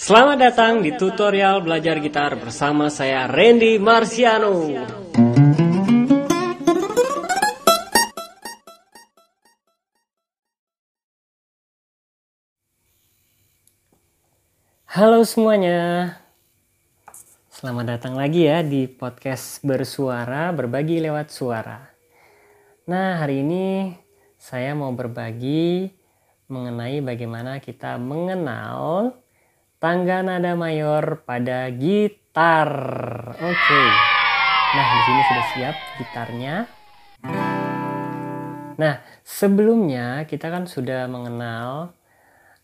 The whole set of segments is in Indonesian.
Selamat datang di tutorial belajar gitar bersama saya Randy Marciano. Halo semuanya. Selamat datang lagi ya di podcast bersuara berbagi lewat suara. Nah, hari ini saya mau berbagi mengenai bagaimana kita mengenal tangga nada mayor pada gitar. Oke. Nah, di sini sudah siap gitarnya. Nah, sebelumnya kita kan sudah mengenal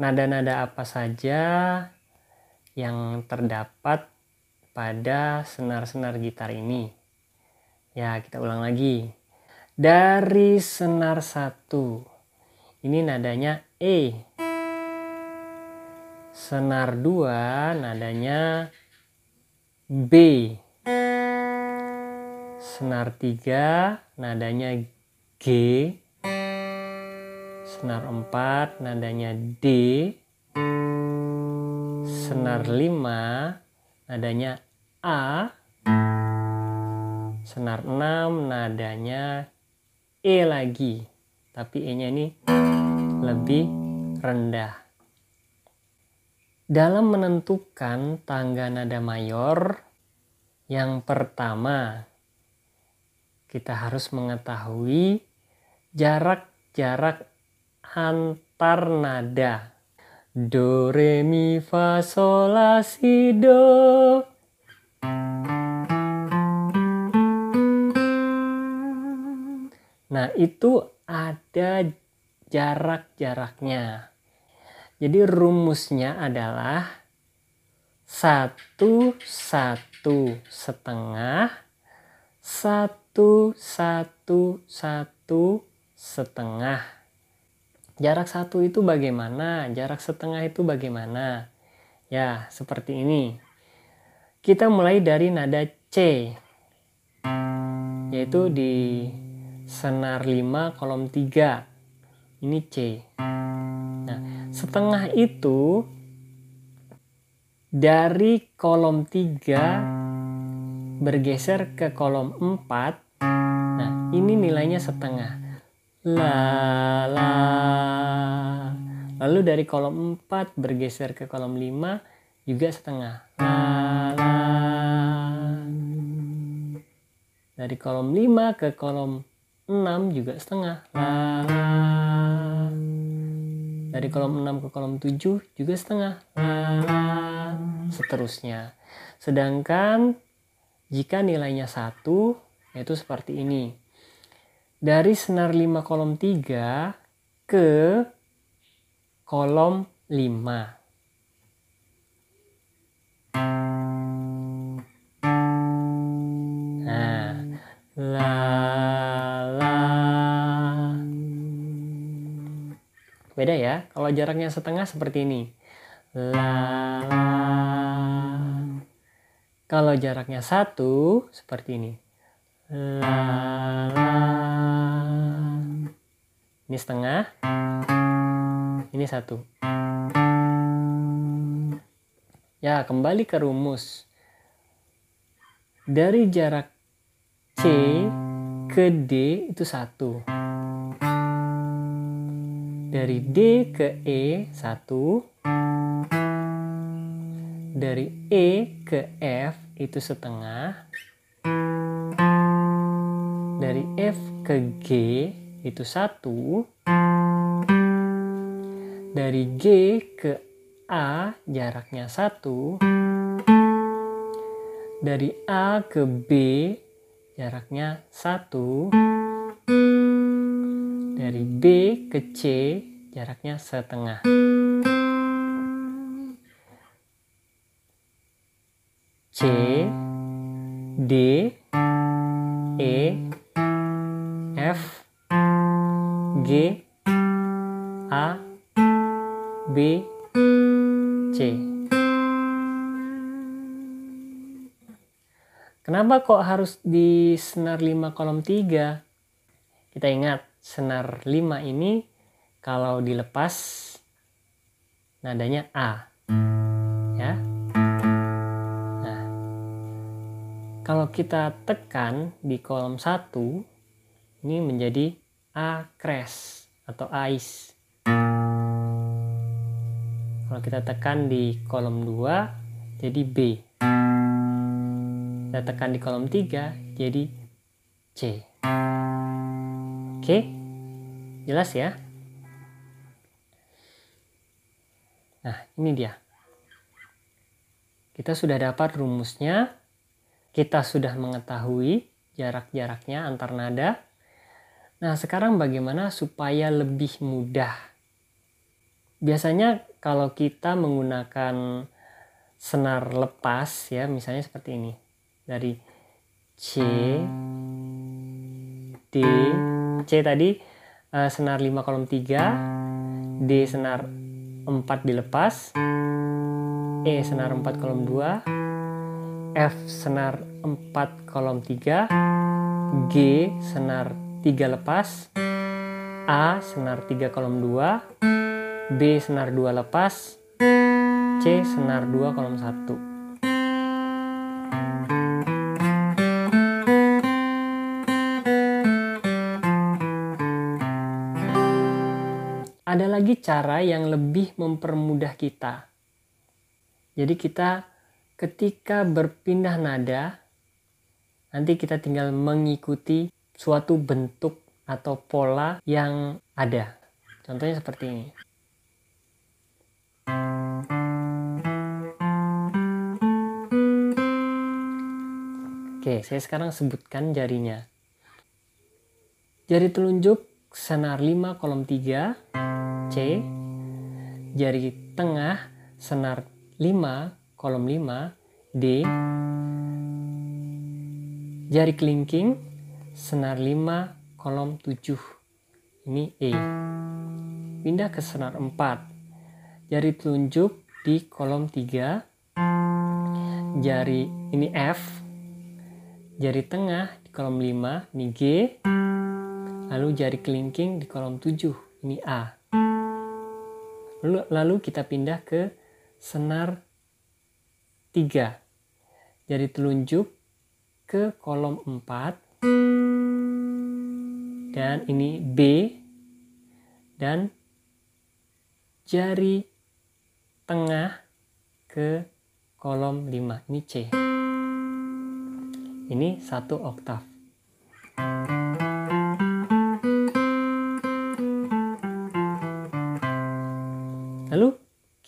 nada-nada apa saja yang terdapat pada senar-senar gitar ini. Ya, kita ulang lagi. Dari senar satu, ini nadanya E. Senar dua nadanya B. Senar tiga nadanya G. Senar empat nadanya D. Senar lima nadanya A. Senar enam nadanya E lagi. Tapi E-nya ini lebih rendah. Dalam menentukan tangga nada mayor, yang pertama kita harus mengetahui jarak-jarak antar nada. Do, re, mi, fa, sol, la, si, do. Nah, itu ada jarak-jaraknya. Jadi rumusnya adalah satu satu setengah satu satu satu setengah. Jarak satu itu bagaimana? Jarak setengah itu bagaimana? Ya, seperti ini. Kita mulai dari nada C. Yaitu di senar 5 kolom 3 ini C. Nah setengah itu dari kolom 3 bergeser ke kolom 4 nah ini nilainya setengah. La la. Lalu dari kolom 4 bergeser ke kolom 5 juga setengah. La la. Dari kolom 5 ke kolom 6 juga setengah. La, la. Dari kolom 6 ke kolom 7 juga setengah. Seterusnya. Sedangkan jika nilainya 1, yaitu seperti ini. Dari senar 5 kolom 3 ke kolom 5. Nah, la la. Beda ya, kalau jaraknya setengah seperti ini. La la. Kalau jaraknya satu seperti ini. La la. Ini setengah. Ini satu. Ya, kembali ke rumus. Dari jarak C ke D itu satu. Dari D ke E satu. Dari E ke F itu setengah. Dari F ke G itu satu. Dari G ke A jaraknya satu. Dari A ke B jaraknya satu. Dari B ke C jaraknya setengah. C, D, E, F, G, A, B, C. Kenapa kok harus di senar 5 kolom 3? Kita ingat, senar 5 ini kalau dilepas nadanya A. Ya. Nah. Kalau kita tekan di kolom 1 ini menjadi A crash atau ice. Kalau kita tekan di kolom 2 jadi B. Kita tekan di kolom 3 jadi C. Oke, jelas ya? Nah, ini dia. Kita sudah dapat rumusnya. Kita sudah mengetahui jarak-jaraknya antar nada. Nah, sekarang bagaimana supaya lebih mudah? Biasanya kalau kita menggunakan senar lepas ya, misalnya seperti ini. Dari C D C tadi uh, senar 5 kolom 3 D senar 4 dilepas E senar 4 kolom 2 F senar 4 kolom 3 G senar 3 lepas A senar 3 kolom 2 B senar 2 lepas C senar 2 kolom 1 ada lagi cara yang lebih mempermudah kita. Jadi kita ketika berpindah nada, nanti kita tinggal mengikuti suatu bentuk atau pola yang ada. Contohnya seperti ini. Oke, saya sekarang sebutkan jarinya. Jari telunjuk senar 5 kolom 3 C, jari tengah senar 5 kolom 5 D, jari kelingking senar 5 kolom 7 ini E. Pindah ke senar 4. Jari telunjuk di kolom 3. Jari ini F. Jari tengah di kolom 5 ini G. Lalu jari kelingking di kolom 7 ini A. Lalu, kita pindah ke senar 3. Jadi telunjuk ke kolom 4. Dan ini B. Dan jari tengah ke kolom 5. Ini C. Ini satu oktav.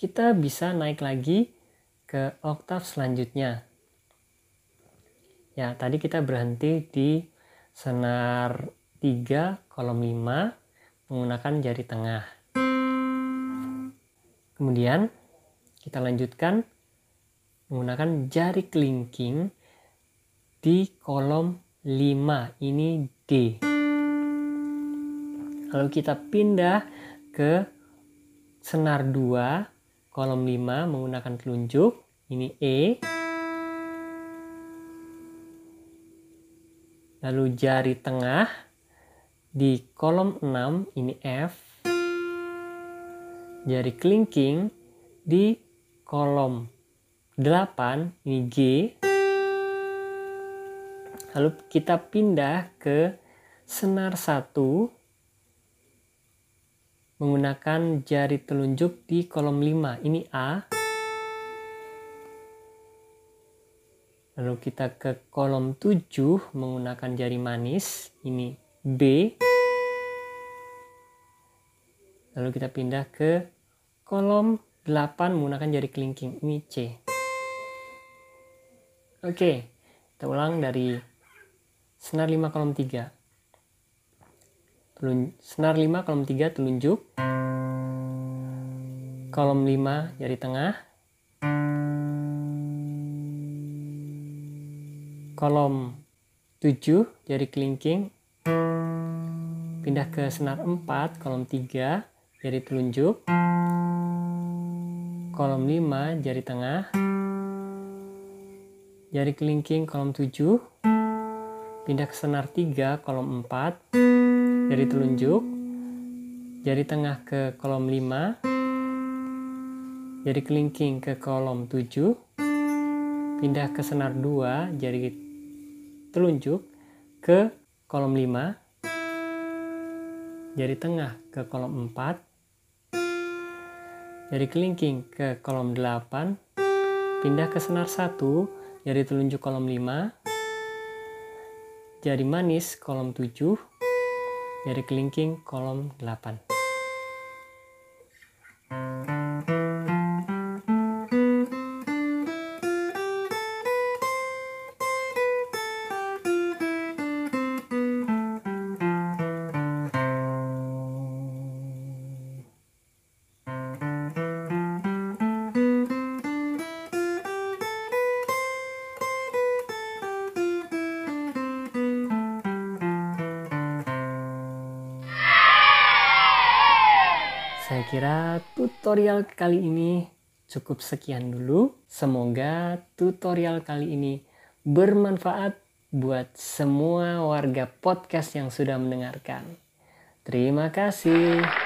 Kita bisa naik lagi ke oktav selanjutnya. Ya, tadi kita berhenti di senar 3 kolom 5 menggunakan jari tengah. Kemudian kita lanjutkan menggunakan jari kelingking di kolom 5 ini D. Lalu kita pindah ke senar 2 kolom 5 menggunakan telunjuk. Ini E. Lalu jari tengah. Di kolom 6 ini F. Jari kelingking. Di kolom 8 ini G. Lalu kita pindah ke senar 1 menggunakan jari telunjuk di kolom 5. Ini A. Lalu kita ke kolom 7 menggunakan jari manis. Ini B. Lalu kita pindah ke kolom 8 menggunakan jari kelingking. Ini C. Oke, kita ulang dari senar 5 kolom 3 senar 5 kolom 3 telunjuk kolom 5 jari tengah. Kolom 7 jari kelingking. Pindah ke senar 4 kolom 3 jari telunjuk kolom 5 jari tengah. Jari kelingking kolom 7 pindah ke senar 3 kolom 4 jari telunjuk, jari tengah ke kolom 5, jari kelingking ke kolom 7, pindah ke senar 2, jari telunjuk ke kolom 5, jari tengah ke kolom 4, jari kelingking ke kolom 8, pindah ke senar 1, jari telunjuk kolom 5, jari manis kolom 7, jari kelingking kolom 8. Saya kira tutorial kali ini cukup sekian dulu. Semoga tutorial kali ini bermanfaat buat semua warga podcast yang sudah mendengarkan. Terima kasih.